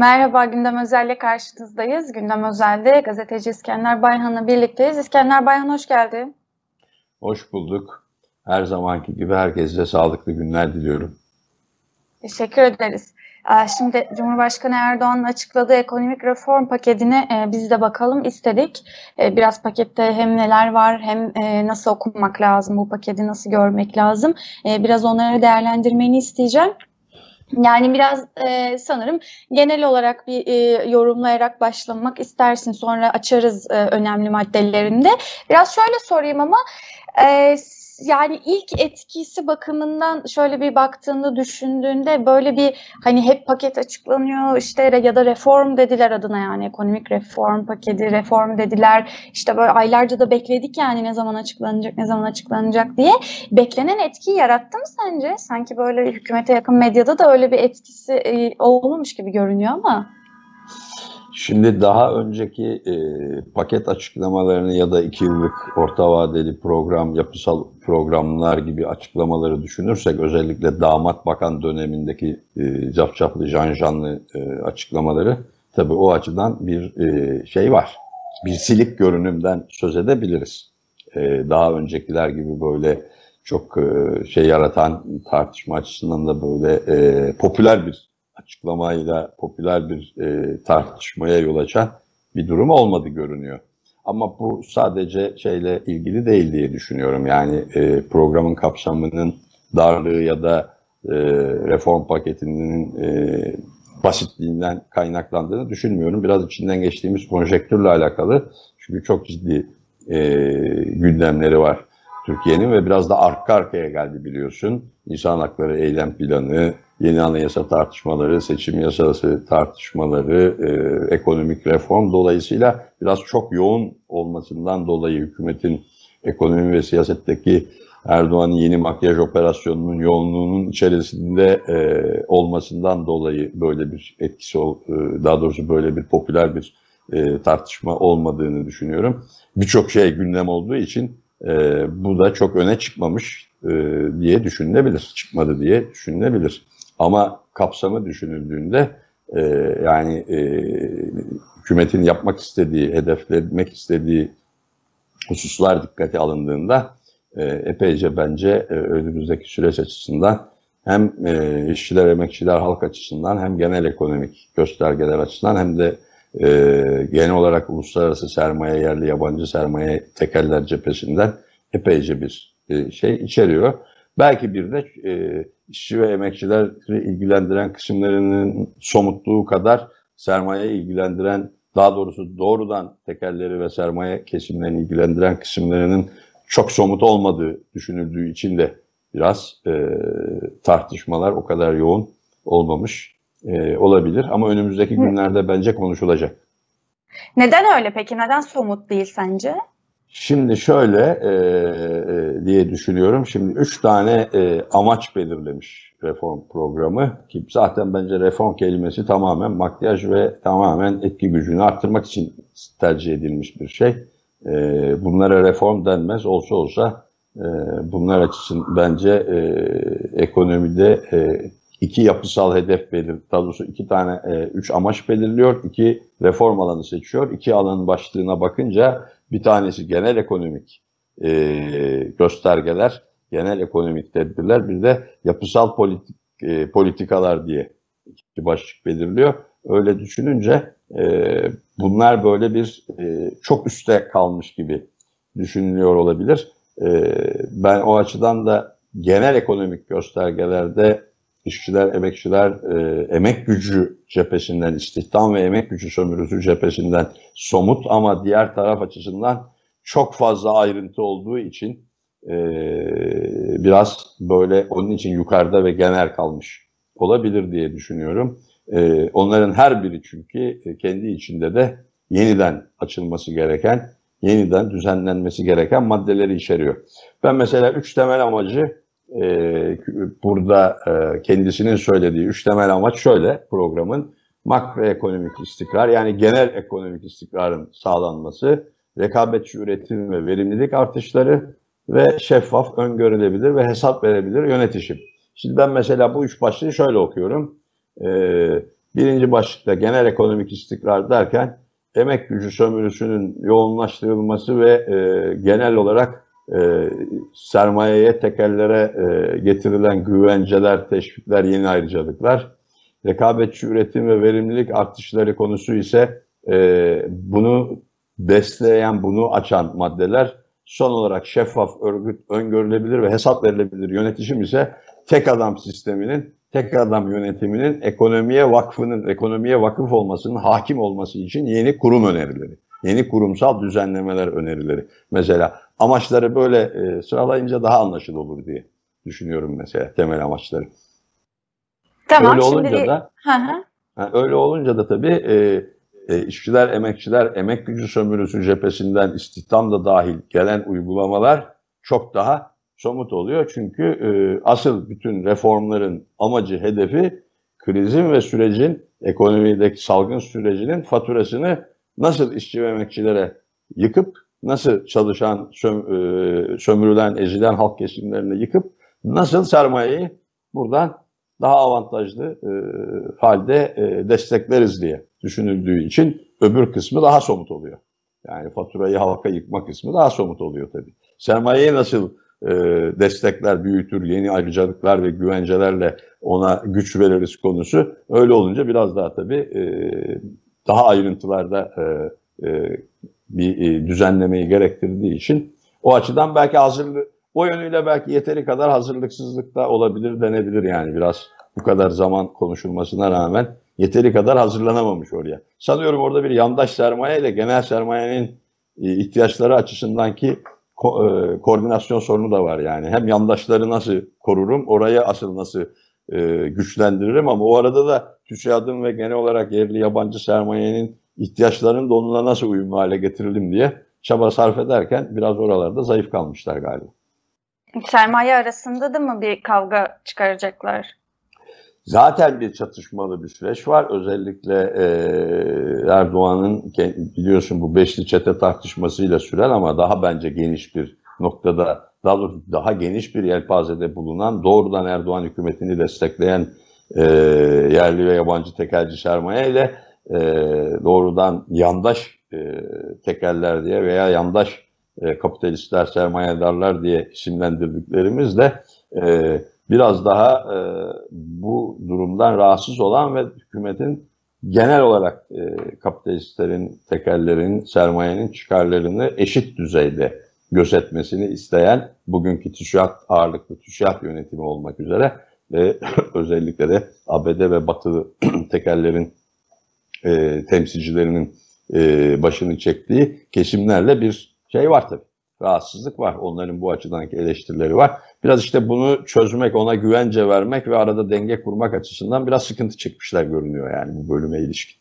Merhaba, Gündem Özel'le karşınızdayız. Gündem Özel'de gazeteci İskender Bayhan'la birlikteyiz. İskender Bayhan hoş geldi. Hoş bulduk. Her zamanki gibi herkese sağlıklı günler diliyorum. Teşekkür ederiz. Şimdi Cumhurbaşkanı Erdoğan'ın açıkladığı ekonomik reform paketine e, biz de bakalım istedik. E, biraz pakette hem neler var hem e, nasıl okumak lazım, bu paketi nasıl görmek lazım. Biraz onları değerlendirmeni isteyeceğim. Yani biraz e, sanırım genel olarak bir e, yorumlayarak başlamak istersin. Sonra açarız e, önemli maddelerinde. Biraz şöyle sorayım ama e, yani ilk etkisi bakımından şöyle bir baktığında düşündüğünde böyle bir hani hep paket açıklanıyor işte ya da reform dediler adına yani ekonomik reform paketi reform dediler işte böyle aylarca da bekledik yani ne zaman açıklanacak ne zaman açıklanacak diye beklenen etkiyi yarattı mı sence? Sanki böyle hükümete yakın medyada da öyle bir etkisi e, gibi görünüyor ama. Şimdi daha önceki e, paket açıklamalarını ya da iki yıllık orta vadeli program, yapısal programlar gibi açıklamaları düşünürsek özellikle damat bakan dönemindeki e, cafcaflı, janjanlı e, açıklamaları tabii o açıdan bir e, şey var. Bir silik görünümden söz edebiliriz. E, daha öncekiler gibi böyle çok e, şey yaratan tartışma açısından da böyle e, popüler bir açıklamayla popüler bir e, tartışmaya yol açan bir durum olmadı görünüyor. Ama bu sadece şeyle ilgili değil diye düşünüyorum. Yani e, programın kapsamının darlığı ya da e, reform paketinin e, basitliğinden kaynaklandığını düşünmüyorum. Biraz içinden geçtiğimiz konjektürle alakalı. Çünkü çok ciddi e, gündemleri var Türkiye'nin ve biraz da arka arkaya geldi biliyorsun. İnsan hakları eylem planı, yeni anayasa tartışmaları, seçim yasası tartışmaları, e, ekonomik reform dolayısıyla biraz çok yoğun olmasından dolayı hükümetin ekonomi ve siyasetteki Erdoğan'ın yeni makyaj operasyonunun yoğunluğunun içerisinde e, olmasından dolayı böyle bir etkisi, e, daha doğrusu böyle bir popüler bir e, tartışma olmadığını düşünüyorum. Birçok şey gündem olduğu için e, bu da çok öne çıkmamış e, diye düşünülebilir, çıkmadı diye düşünülebilir. Ama kapsamı düşünüldüğünde e, yani e, hükümetin yapmak istediği, hedeflemek istediği hususlar dikkate alındığında e, epeyce bence e, önümüzdeki süreç açısından hem e, işçiler, emekçiler, halk açısından hem genel ekonomik göstergeler açısından hem de e, genel olarak uluslararası sermaye, yerli yabancı sermaye tekeller cephesinden epeyce bir e, şey içeriyor. Belki bir de e, işçi ve emekçileri ilgilendiren kısımlarının somutluğu kadar sermaye ilgilendiren, daha doğrusu doğrudan tekerleri ve sermaye kesimlerini ilgilendiren kısımlarının çok somut olmadığı düşünüldüğü için de biraz e, tartışmalar o kadar yoğun olmamış e, olabilir. Ama önümüzdeki günlerde bence konuşulacak. Neden öyle peki? Neden somut değil sence? Şimdi şöyle e, e, diye düşünüyorum. Şimdi üç tane e, amaç belirlemiş reform programı ki zaten bence reform kelimesi tamamen makyaj ve tamamen etki gücünü arttırmak için tercih edilmiş bir şey. E, bunlara reform denmez. Olsa olsa e, bunlar açısından bence e, ekonomide e, iki yapısal hedef belir, daha doğrusu iki tane, e, üç amaç belirliyor, iki reform alanı seçiyor. İki alanın başlığına bakınca bir tanesi genel ekonomik e, göstergeler, genel ekonomik tedbirler, bir de yapısal politik, e, politikalar diye iki başlık belirliyor. Öyle düşününce e, bunlar böyle bir e, çok üstte kalmış gibi düşünülüyor olabilir. E, ben o açıdan da genel ekonomik göstergelerde işçiler, emekçiler, e, emek gücü cephesinden, istihdam ve emek gücü sömürüsü cephesinden somut ama diğer taraf açısından çok fazla ayrıntı olduğu için e, biraz böyle onun için yukarıda ve genel kalmış olabilir diye düşünüyorum. E, onların her biri çünkü kendi içinde de yeniden açılması gereken, yeniden düzenlenmesi gereken maddeleri içeriyor. Ben mesela üç temel amacı e, burada e, kendisinin söylediği üç temel amaç şöyle programın makroekonomik istikrar yani genel ekonomik istikrarın sağlanması, rekabetçi üretim ve verimlilik artışları ve şeffaf, öngörülebilir ve hesap verebilir yönetişim. Şimdi ben mesela bu üç başlığı şöyle okuyorum. Ee, birinci başlıkta genel ekonomik istikrar derken emek gücü sömürüsünün yoğunlaştırılması ve e, genel olarak e, sermayeye, tekellere e, getirilen güvenceler, teşvikler, yeni ayrıcalıklar, rekabetçi üretim ve verimlilik artışları konusu ise e, bunu besleyen, bunu açan maddeler. Son olarak şeffaf, örgüt, öngörülebilir ve hesap verilebilir yönetişim ise tek adam sisteminin, tek adam yönetiminin ekonomiye vakfının, ekonomiye vakıf olmasının hakim olması için yeni kurum önerileri. Yeni kurumsal düzenlemeler önerileri. Mesela amaçları böyle e, sıralayınca daha anlaşılır olur diye düşünüyorum mesela temel amaçları. Tamam, öyle olunca şimdi... da hı hı. Yani öyle olunca da tabii e, e, işçiler, emekçiler, emek gücü sömürüsü cephesinden istihdam da dahil gelen uygulamalar çok daha somut oluyor. Çünkü e, asıl bütün reformların amacı, hedefi krizin ve sürecin, ekonomideki salgın sürecinin faturasını nasıl işçi ve emekçilere yıkıp, nasıl çalışan, söm, e, sömürülen, ezilen halk kesimlerini yıkıp, nasıl sermayeyi buradan daha avantajlı e, halde e, destekleriz diye düşünüldüğü için öbür kısmı daha somut oluyor. Yani faturayı halka yıkma kısmı daha somut oluyor tabii. Sermayeyi nasıl e, destekler, büyütür, yeni ayrıcalıklar ve güvencelerle ona güç veririz konusu öyle olunca biraz daha tabii e, daha ayrıntılarda e, e, bir e, düzenlemeyi gerektirdiği için o açıdan belki hazırlık o yönüyle belki yeteri kadar hazırlıksızlık da olabilir denebilir yani biraz bu kadar zaman konuşulmasına rağmen yeteri kadar hazırlanamamış oraya. Sanıyorum orada bir yandaş sermaye ile genel sermayenin e, ihtiyaçları açısından ki ko e, koordinasyon sorunu da var yani. Hem yandaşları nasıl korurum, oraya asıl nasıl e, güçlendiririm ama o arada da TÜSİAD'ın ve genel olarak yerli yabancı sermayenin ihtiyaçlarını da onunla nasıl uyumlu hale getirelim diye çaba sarf ederken biraz oralarda zayıf kalmışlar galiba. Sermaye arasında da mı bir kavga çıkaracaklar? Zaten bir çatışmalı bir süreç var. Özellikle e, Erdoğan'ın biliyorsun bu beşli çete tartışmasıyla süren ama daha bence geniş bir noktada daha doğrusu daha geniş bir yelpazede bulunan doğrudan Erdoğan hükümetini destekleyen e, yerli ve yabancı tekelci sermaye ile e, doğrudan yandaş e, tekeller diye veya yandaş e, kapitalistler, sermayedarlar diye isimlendirdiklerimizle e, biraz daha e, bu durumdan rahatsız olan ve hükümetin genel olarak e, kapitalistlerin, tekellerin, sermayenin çıkarlarını eşit düzeyde gözetmesini isteyen bugünkü TÜSİAD ağırlıklı TÜSİAD yönetimi olmak üzere ve özellikle de ABD ve Batılı tekellerin e, temsilcilerinin e, başını çektiği kesimlerle bir şey var tabii rahatsızlık var. Onların bu açıdanki eleştirileri var. Biraz işte bunu çözmek, ona güvence vermek ve arada denge kurmak açısından biraz sıkıntı çıkmışlar görünüyor yani bu bölüme ilişkin.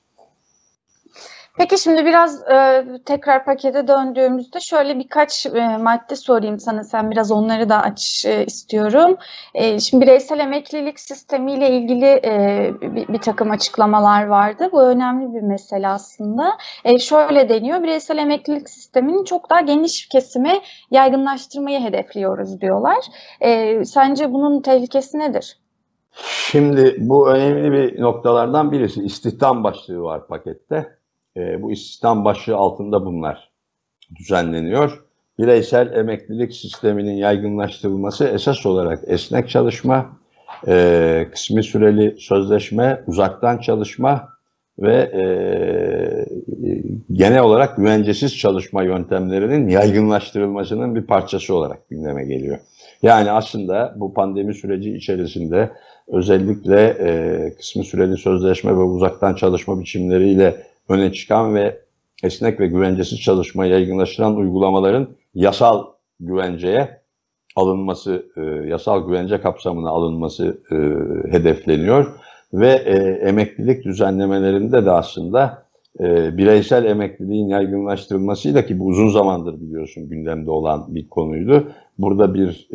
Peki şimdi biraz e, tekrar pakete döndüğümüzde şöyle birkaç e, madde sorayım sana. Sen biraz onları da aç e, istiyorum. E, şimdi bireysel emeklilik sistemiyle ilgili e, bir, bir takım açıklamalar vardı. Bu önemli bir mesele aslında. E, şöyle deniyor, bireysel emeklilik sisteminin çok daha geniş kesime yaygınlaştırmayı hedefliyoruz diyorlar. E, sence bunun tehlikesi nedir? Şimdi bu önemli bir noktalardan birisi. İstihdam başlığı var pakette e, bu istihdam başlığı altında bunlar düzenleniyor. Bireysel emeklilik sisteminin yaygınlaştırılması esas olarak esnek çalışma, e, kısmi süreli sözleşme, uzaktan çalışma ve e, genel olarak güvencesiz çalışma yöntemlerinin yaygınlaştırılmasının bir parçası olarak gündeme geliyor. Yani aslında bu pandemi süreci içerisinde özellikle e, kısmi süreli sözleşme ve uzaktan çalışma biçimleriyle öne çıkan ve esnek ve güvencesiz çalışmayı yaygınlaştıran uygulamaların yasal güvenceye alınması, e, yasal güvence kapsamına alınması e, hedefleniyor. Ve e, emeklilik düzenlemelerinde de aslında bireysel emekliliğin yaygınlaştırılmasıyla ki bu uzun zamandır biliyorsun gündemde olan bir konuydu. Burada bir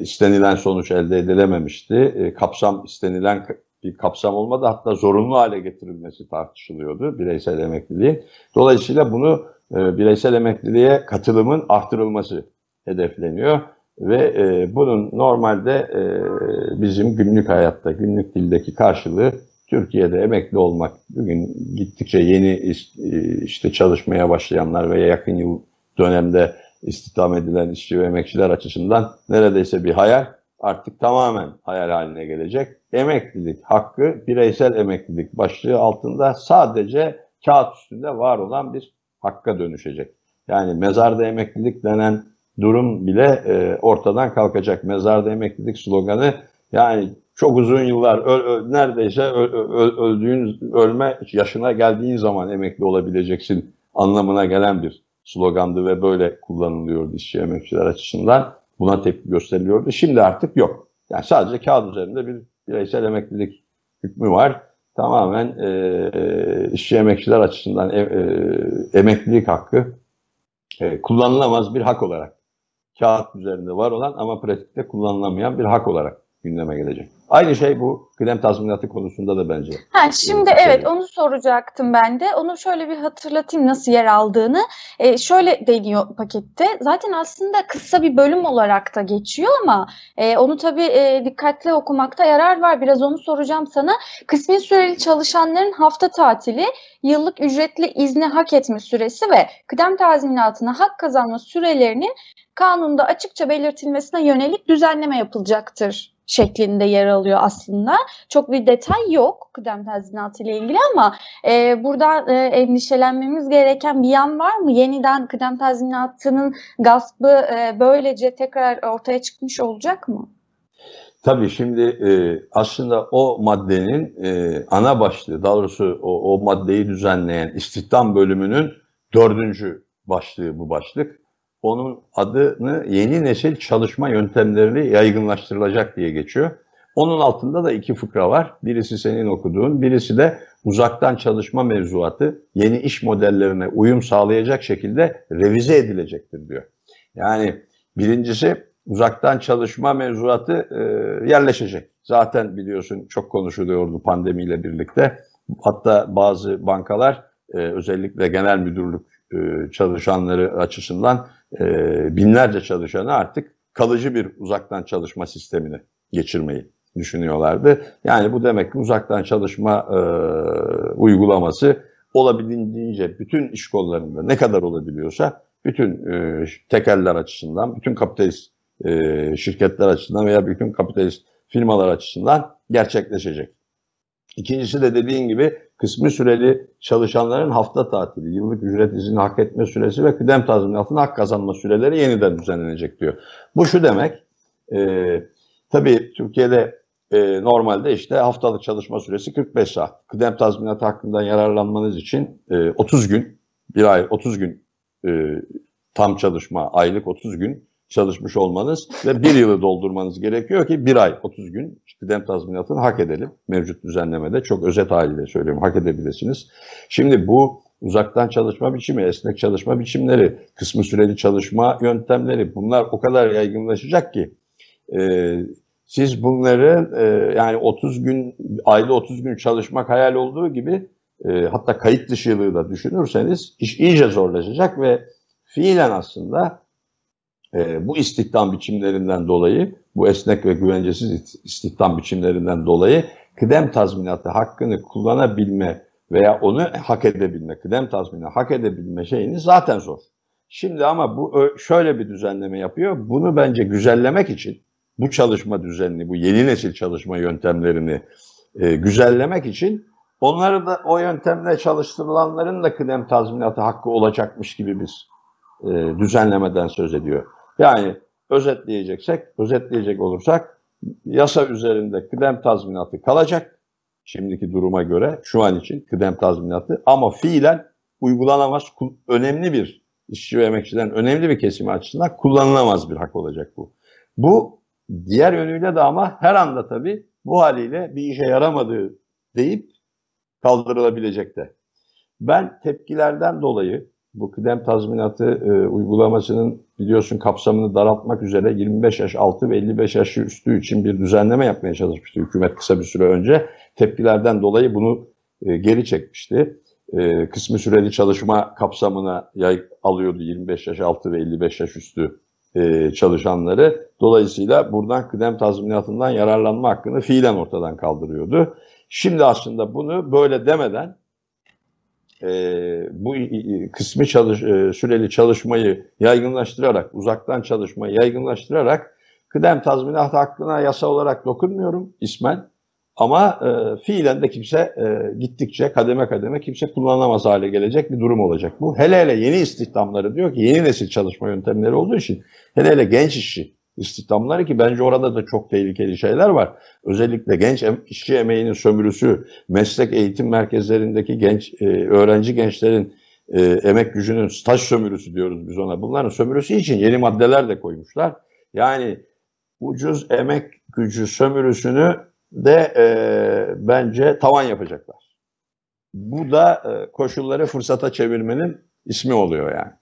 istenilen sonuç elde edilememişti. Kapsam istenilen bir kapsam olmadı. Hatta zorunlu hale getirilmesi tartışılıyordu bireysel emekliliğin. Dolayısıyla bunu e, bireysel emekliliğe katılımın artırılması hedefleniyor. Ve e, bunun normalde e, bizim günlük hayatta, günlük dildeki karşılığı Türkiye'de emekli olmak bugün gittikçe yeni işte çalışmaya başlayanlar veya yakın yıl dönemde istihdam edilen işçi ve emekçiler açısından neredeyse bir hayal artık tamamen hayal haline gelecek. Emeklilik hakkı bireysel emeklilik başlığı altında sadece kağıt üstünde var olan bir hakka dönüşecek. Yani mezarda emeklilik denen durum bile e, ortadan kalkacak. Mezarda emeklilik sloganı yani çok uzun yıllar öl, öl, neredeyse öl, öl, öldüğün ölme yaşına geldiğin zaman emekli olabileceksin anlamına gelen bir slogandı ve böyle kullanılıyordu işçi emekçiler açısından. Buna tepki gösteriliyordu. Şimdi artık yok. Yani sadece kağıt üzerinde bir bireysel emeklilik hükmü var. Tamamen e, işçi emekçiler açısından e, e, emeklilik hakkı e, kullanılamaz bir hak olarak kağıt üzerinde var olan ama pratikte kullanılamayan bir hak olarak gündeme gelecek. Aynı şey bu kıdem tazminatı konusunda da bence. Ha, şimdi e, evet onu soracaktım ben de. Onu şöyle bir hatırlatayım nasıl yer aldığını. E, şöyle deniyor pakette. Zaten aslında kısa bir bölüm olarak da geçiyor ama e, onu tabii e, dikkatli okumakta yarar var. Biraz onu soracağım sana. Kısmi süreli çalışanların hafta tatili, yıllık ücretli izni hak etme süresi ve kıdem tazminatına hak kazanma sürelerinin kanunda açıkça belirtilmesine yönelik düzenleme yapılacaktır şeklinde yer alıyor aslında. Çok bir detay yok kıdem tazminatı ile ilgili ama e, burada e, endişelenmemiz gereken bir yan var mı? Yeniden kıdem tazminatının gaspı e, böylece tekrar ortaya çıkmış olacak mı? Tabii şimdi e, aslında o maddenin e, ana başlığı, daha doğrusu o, o maddeyi düzenleyen istihdam bölümünün dördüncü başlığı bu başlık onun adını yeni nesil çalışma yöntemlerini yaygınlaştırılacak diye geçiyor. Onun altında da iki fıkra var. Birisi senin okuduğun, birisi de uzaktan çalışma mevzuatı yeni iş modellerine uyum sağlayacak şekilde revize edilecektir diyor. Yani birincisi uzaktan çalışma mevzuatı e, yerleşecek. Zaten biliyorsun çok konuşuluyordu pandemiyle birlikte. Hatta bazı bankalar e, özellikle genel müdürlük e, çalışanları açısından e, binlerce çalışanı artık kalıcı bir uzaktan çalışma sistemini geçirmeyi düşünüyorlardı. Yani bu demek ki uzaktan çalışma e, uygulaması olabildiğince bütün iş kollarında ne kadar olabiliyorsa bütün e, tekeller açısından, bütün kapitalist şirketler açısından veya bütün kapitalist firmalar açısından gerçekleşecek. İkincisi de dediğin gibi kısmi süreli çalışanların hafta tatili, yıllık ücret izni hak etme süresi ve kıdem tazminatının hak kazanma süreleri yeniden düzenlenecek diyor. Bu şu demek, e, tabii Türkiye'de e, normalde işte haftalık çalışma süresi 45 saat. Kıdem tazminatı hakkından yararlanmanız için e, 30 gün, bir ay 30 gün e, tam çalışma, aylık 30 gün çalışmış olmanız ve bir yılı doldurmanız gerekiyor ki bir ay 30 gün kıdem tazminatını hak edelim. Mevcut düzenlemede çok özet haliyle söylüyorum hak edebilirsiniz. Şimdi bu uzaktan çalışma biçimi, esnek çalışma biçimleri, kısmı süreli çalışma yöntemleri bunlar o kadar yaygınlaşacak ki e, siz bunları e, yani 30 gün, ayda 30 gün çalışmak hayal olduğu gibi e, hatta kayıt dışılığı da düşünürseniz iş iyice zorlaşacak ve fiilen aslında e, bu istihdam biçimlerinden dolayı, bu esnek ve güvencesiz istihdam biçimlerinden dolayı kıdem tazminatı hakkını kullanabilme veya onu hak edebilme, kıdem tazminatı hak edebilme şeyini zaten zor. Şimdi ama bu şöyle bir düzenleme yapıyor. Bunu bence güzellemek için bu çalışma düzenini, bu yeni nesil çalışma yöntemlerini e, güzellemek için onları da o yöntemle çalıştırılanların da kıdem tazminatı hakkı olacakmış gibi bir e, düzenlemeden söz ediyor. Yani özetleyeceksek, özetleyecek olursak yasa üzerinde kıdem tazminatı kalacak. Şimdiki duruma göre şu an için kıdem tazminatı ama fiilen uygulanamaz önemli bir işçi ve emekçilerin önemli bir kesimi açısından kullanılamaz bir hak olacak bu. Bu diğer yönüyle de ama her anda tabii bu haliyle bir işe yaramadığı deyip kaldırılabilecek de. Ben tepkilerden dolayı bu kıdem tazminatı e, uygulamasının biliyorsun kapsamını daraltmak üzere 25 yaş altı ve 55 yaş üstü için bir düzenleme yapmaya çalışmıştı hükümet kısa bir süre önce. Tepkilerden dolayı bunu e, geri çekmişti. E, kısmı süreli çalışma kapsamına yay, alıyordu 25 yaş altı ve 55 yaş üstü e, çalışanları. Dolayısıyla buradan kıdem tazminatından yararlanma hakkını fiilen ortadan kaldırıyordu. Şimdi aslında bunu böyle demeden e, bu kısmı çalış, e, süreli çalışmayı yaygınlaştırarak, uzaktan çalışmayı yaygınlaştırarak kıdem tazminat hakkına yasa olarak dokunmuyorum ismen. Ama e, fiilen de kimse e, gittikçe kademe kademe kimse kullanamaz hale gelecek bir durum olacak bu. Hele hele yeni istihdamları diyor ki yeni nesil çalışma yöntemleri olduğu için hele hele genç işçi istihdamları ki bence orada da çok tehlikeli şeyler var. Özellikle genç işçi emeğinin sömürüsü, meslek eğitim merkezlerindeki genç e, öğrenci gençlerin e, emek gücünün staj sömürüsü diyoruz biz ona. Bunların sömürüsü için yeni maddeler de koymuşlar. Yani ucuz emek gücü sömürüsünü de e, bence tavan yapacaklar. Bu da e, koşulları fırsata çevirmenin ismi oluyor yani.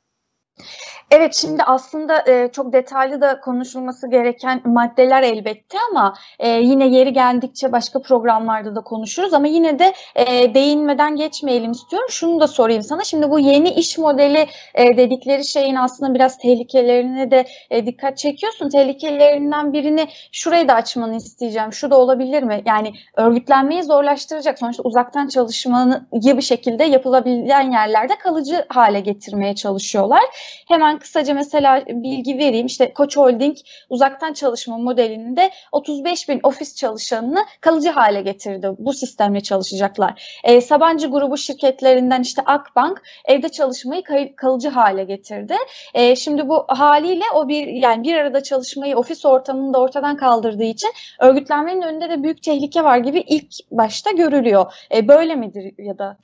Evet şimdi aslında e, çok detaylı da konuşulması gereken maddeler elbette ama e, yine yeri geldikçe başka programlarda da konuşuruz ama yine de e, değinmeden geçmeyelim istiyorum. Şunu da sorayım sana. Şimdi bu yeni iş modeli e, dedikleri şeyin aslında biraz tehlikelerine de e, dikkat çekiyorsun. Tehlikelerinden birini şurayı da açmanı isteyeceğim. Şu da olabilir mi? Yani örgütlenmeyi zorlaştıracak. Sonuçta uzaktan çalışmayı bir şekilde yapılabilen yerlerde kalıcı hale getirmeye çalışıyorlar. Hemen kısaca mesela bilgi vereyim. İşte Koç Holding uzaktan çalışma modelinde 35 bin ofis çalışanını kalıcı hale getirdi. Bu sistemle çalışacaklar. E, Sabancı grubu şirketlerinden işte Akbank evde çalışmayı kalıcı hale getirdi. E, şimdi bu haliyle o bir yani bir arada çalışmayı ofis ortamında ortadan kaldırdığı için örgütlenmenin önünde de büyük tehlike var gibi ilk başta görülüyor. E, böyle midir ya da?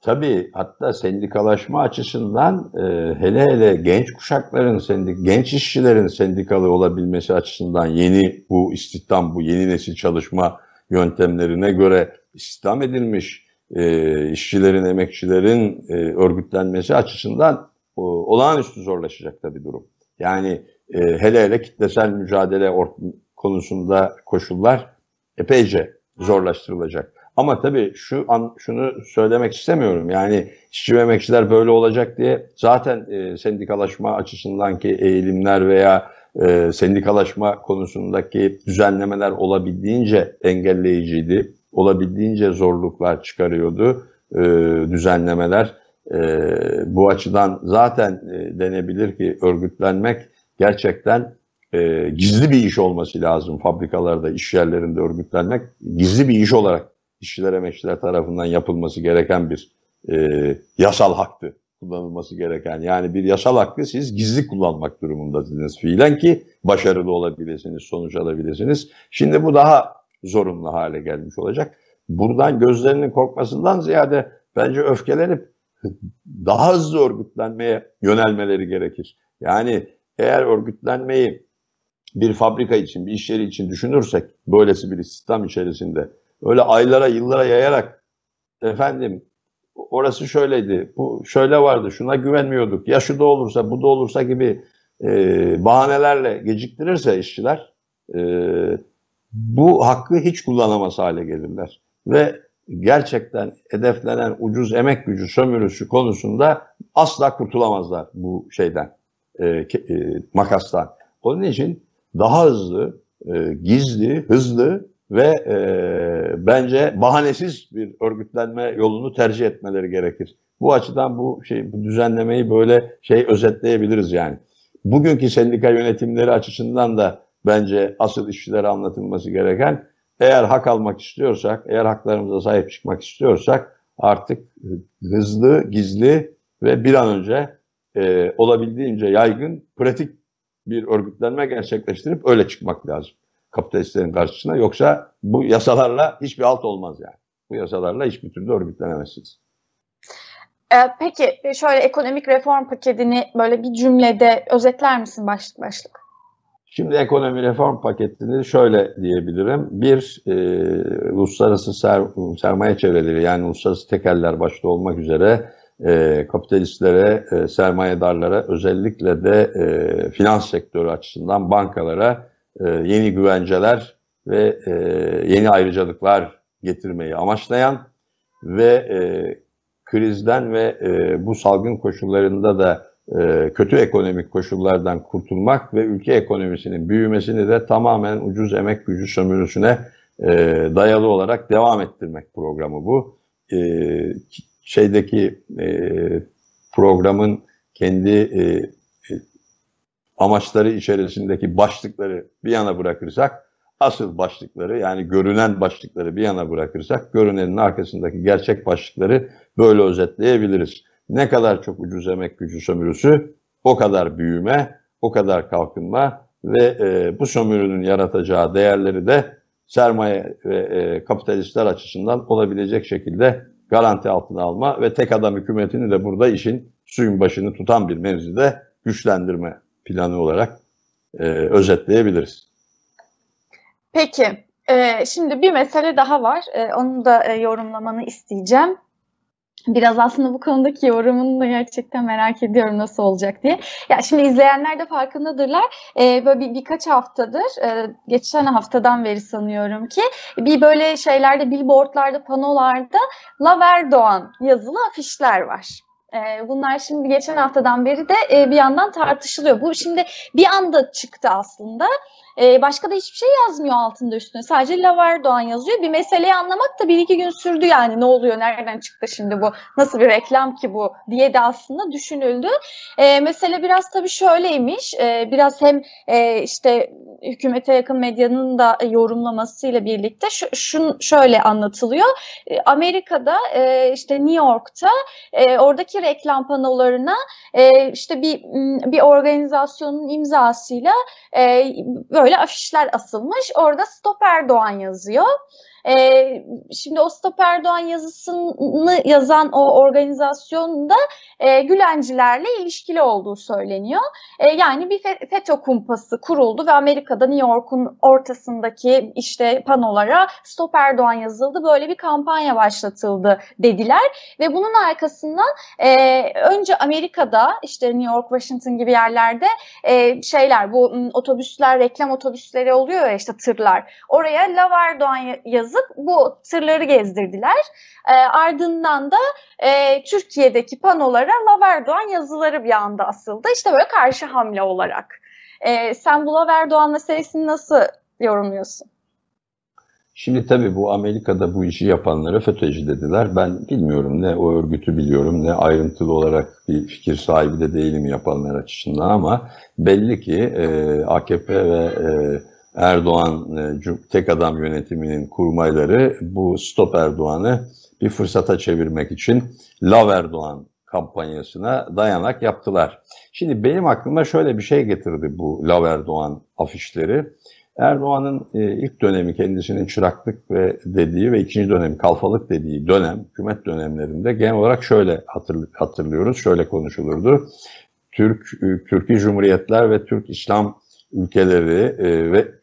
Tabii hatta sendikalaşma açısından e, hele hele genç kuşakların, sendik, genç işçilerin sendikalı olabilmesi açısından yeni bu istihdam, bu yeni nesil çalışma yöntemlerine göre istihdam edilmiş e, işçilerin, emekçilerin e, örgütlenmesi açısından o, olağanüstü zorlaşacak tabii durum. Yani e, hele hele kitlesel mücadele konusunda koşullar epeyce zorlaştırılacak. Ama tabii şu an şunu söylemek istemiyorum. Yani işçi ve emekçiler böyle olacak diye zaten e, sendikalaşma açısındaki eğilimler veya e, sendikalaşma konusundaki düzenlemeler olabildiğince engelleyiciydi. Olabildiğince zorluklar çıkarıyordu e, düzenlemeler. E, bu açıdan zaten e, denebilir ki örgütlenmek gerçekten e, gizli bir iş olması lazım fabrikalarda, iş yerlerinde örgütlenmek gizli bir iş olarak işçiler emekçiler tarafından yapılması gereken bir e, yasal haktı kullanılması gereken. Yani bir yasal hakkı siz gizli kullanmak durumundasınız fiilen ki başarılı olabilirsiniz, sonuç alabilirsiniz. Şimdi bu daha zorunlu hale gelmiş olacak. Buradan gözlerinin korkmasından ziyade bence öfkelenip daha hızlı örgütlenmeye yönelmeleri gerekir. Yani eğer örgütlenmeyi bir fabrika için, bir iş yeri için düşünürsek, böylesi bir istihdam içerisinde öyle aylara yıllara yayarak efendim orası şöyleydi, bu şöyle vardı, şuna güvenmiyorduk, ya şu da olursa, bu da olursa gibi e, bahanelerle geciktirirse işçiler e, bu hakkı hiç kullanamaz hale gelirler. Ve gerçekten hedeflenen ucuz emek gücü sömürüsü konusunda asla kurtulamazlar bu şeyden, e, e, makastan. Onun için daha hızlı, e, gizli, hızlı ve e, bence bahanesiz bir örgütlenme yolunu tercih etmeleri gerekir. Bu açıdan bu şey bu düzenlemeyi böyle şey özetleyebiliriz yani. Bugünkü sendika yönetimleri açısından da bence asıl işçilere anlatılması gereken eğer hak almak istiyorsak, eğer haklarımıza sahip çıkmak istiyorsak artık hızlı, gizli ve bir an önce e, olabildiğince yaygın, pratik bir örgütlenme gerçekleştirip öyle çıkmak lazım kapitalistlerin karşısına. Yoksa bu yasalarla hiçbir alt olmaz yani. Bu yasalarla hiçbir türlü örgütlenemezsiniz. Ee, peki şöyle ekonomik reform paketini böyle bir cümlede özetler misin başlık başlık? Şimdi ekonomi reform paketini şöyle diyebilirim. Bir, e, uluslararası ser, sermaye çevreleri yani uluslararası tekeller başta olmak üzere e, kapitalistlere, e, sermayedarlara özellikle de e, finans sektörü açısından bankalara e, yeni güvenceler ve e, yeni ayrıcalıklar getirmeyi amaçlayan ve e, krizden ve bu salgın koşullarında da kötü ekonomik koşullardan kurtulmak ve ülke ekonomisinin büyümesini de tamamen ucuz emek gücü sömürüsüne dayalı olarak devam ettirmek programı bu. Şeydeki programın kendi amaçları içerisindeki başlıkları bir yana bırakırsak asıl başlıkları yani görünen başlıkları bir yana bırakırsak görünenin arkasındaki gerçek başlıkları böyle özetleyebiliriz. Ne kadar çok ucuz emek gücü sömürüsü o kadar büyüme, o kadar kalkınma ve e, bu sömürünün yaratacağı değerleri de sermaye ve e, kapitalistler açısından olabilecek şekilde garanti altına alma ve tek adam hükümetini de burada işin suyun başını tutan bir mevzide güçlendirme planı olarak e, özetleyebiliriz. Peki, e, şimdi bir mesele daha var. E, onu da e, yorumlamanı isteyeceğim. Biraz aslında bu konudaki yorumunu da gerçekten merak ediyorum nasıl olacak diye. Ya şimdi izleyenler de farkındadırlar. Ee, böyle bir, birkaç haftadır, e, geçen haftadan beri sanıyorum ki bir böyle şeylerde, billboardlarda, panolarda Laverdoğan yazılı afişler var. E, bunlar şimdi geçen haftadan beri de e, bir yandan tartışılıyor. Bu şimdi bir anda çıktı aslında. E, başka da hiçbir şey yazmıyor altında üstüne. Sadece Lavar Doğan yazıyor. Bir meseleyi anlamak da bir iki gün sürdü yani. Ne oluyor, nereden çıktı şimdi bu, nasıl bir reklam ki bu diye de aslında düşünüldü. E, mesele biraz tabii şöyleymiş. E, biraz hem e, işte hükümete yakın medyanın da yorumlamasıyla birlikte şu, şun, şöyle anlatılıyor. Amerika'da e, işte New York'ta e, oradaki reklam panolarına e, işte bir bir organizasyonun imzasıyla e, böyle afişler asılmış. Orada Stop Erdoğan yazıyor. E, şimdi o Stop Erdoğan yazısını yazan o organizasyonda e, Gülencilerle ilişkili olduğu söyleniyor. E, yani bir FETÖ kumpası kuruldu ve Amerika'da New York'un ortasındaki işte panolara Stop Erdoğan yazıldı. Böyle bir kampanya başlatıldı dediler ve bunun arkasından e, önce Amerika'da işte New York, Washington gibi yerlerde e, şeyler bu otobüsler, reklam otobüsleri oluyor ya işte tırlar. Oraya Lav Erdoğan yazıp bu tırları gezdirdiler. E, ardından da e, Türkiye'deki panolara Laverdoğan yazıları bir anda asıldı. İşte böyle karşı hamle olarak. E, sen bu Laverdoğan meselesini nasıl yorumluyorsun? Şimdi tabii bu Amerika'da bu işi yapanlara FETÖ'cü dediler. Ben bilmiyorum ne o örgütü biliyorum ne ayrıntılı olarak bir fikir sahibi de değilim yapanlar açısından ama belli ki e, AKP ve e, Erdoğan e, tek adam yönetiminin kurmayları bu Stop Erdoğan'ı bir fırsata çevirmek için Lav Erdoğan kampanyasına dayanak yaptılar. Şimdi benim aklıma şöyle bir şey getirdi bu Lav Erdoğan afişleri. Erdoğan'ın e, ilk dönemi kendisinin çıraklık ve dediği ve ikinci dönem kalfalık dediği dönem, hükümet dönemlerinde genel olarak şöyle hatırlıyoruz, şöyle konuşulurdu. Türk, Türkiye Cumhuriyetler ve Türk İslam ülkeleri e, ve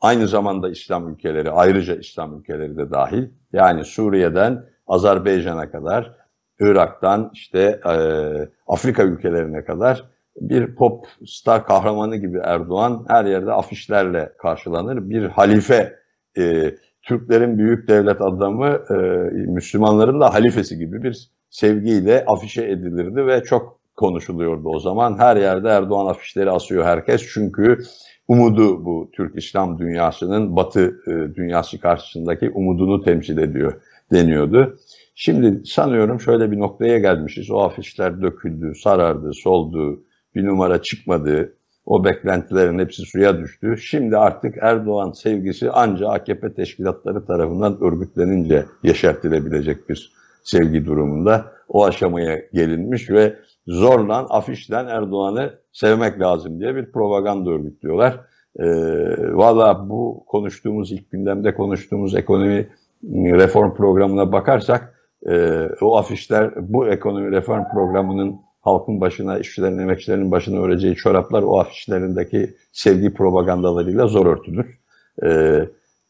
aynı zamanda İslam ülkeleri, ayrıca İslam ülkeleri de dahil. Yani Suriye'den Azerbaycan'a kadar, Irak'tan işte e, Afrika ülkelerine kadar bir pop star kahramanı gibi Erdoğan her yerde afişlerle karşılanır. Bir halife, e, Türklerin büyük devlet adamı, e, Müslümanların da halifesi gibi bir sevgiyle afişe edilirdi ve çok konuşuluyordu o zaman. Her yerde Erdoğan afişleri asıyor herkes çünkü umudu bu Türk İslam dünyasının Batı e, dünyası karşısındaki umudunu temsil ediyor deniyordu. Şimdi sanıyorum şöyle bir noktaya gelmişiz. O afişler döküldü, sarardı, soldu, bir numara çıkmadı. O beklentilerin hepsi suya düştü. Şimdi artık Erdoğan sevgisi ancak AKP teşkilatları tarafından örgütlenince yeşertilebilecek bir sevgi durumunda. O aşamaya gelinmiş ve zorlan, afişten Erdoğan'ı sevmek lazım diye bir propaganda örgütlüyorlar. E, Valla bu konuştuğumuz, ilk gündemde konuştuğumuz ekonomi reform programına bakarsak e, o afişler bu ekonomi reform programının halkın başına, işçilerin, emekçilerin başına öreceği çoraplar o afişlerindeki sevgi propagandalarıyla zor örtülür. E,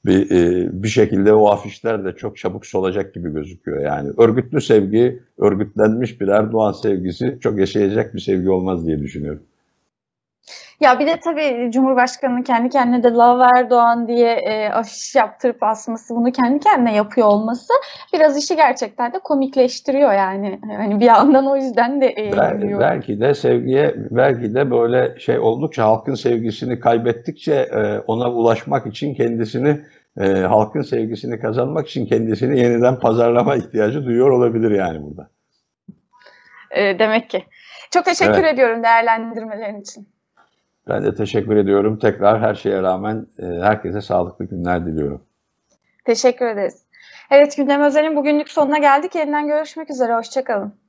bir, e, bir şekilde o afişler de çok çabuk solacak gibi gözüküyor. Yani örgütlü sevgi, örgütlenmiş bir Erdoğan sevgisi çok yaşayacak bir sevgi olmaz diye düşünüyorum. Ya bir de tabii Cumhurbaşkanı'nın kendi kendine de Love Erdoğan diye e, afiş yaptırıp asması, bunu kendi kendine yapıyor olması biraz işi gerçekten de komikleştiriyor yani. Hani bir yandan o yüzden de e, belki, belki de sevgiye, belki de böyle şey oldukça halkın sevgisini kaybettikçe e, ona ulaşmak için kendisini e, halkın sevgisini kazanmak için kendisini yeniden pazarlama ihtiyacı duyuyor olabilir yani burada. E, demek ki. Çok teşekkür evet. ediyorum değerlendirmelerin için. Ben de teşekkür ediyorum. Tekrar her şeye rağmen e, herkese sağlıklı günler diliyorum. Teşekkür ederiz. Evet Gündem Özel'in bugünlük sonuna geldik. Yeniden görüşmek üzere. Hoşçakalın.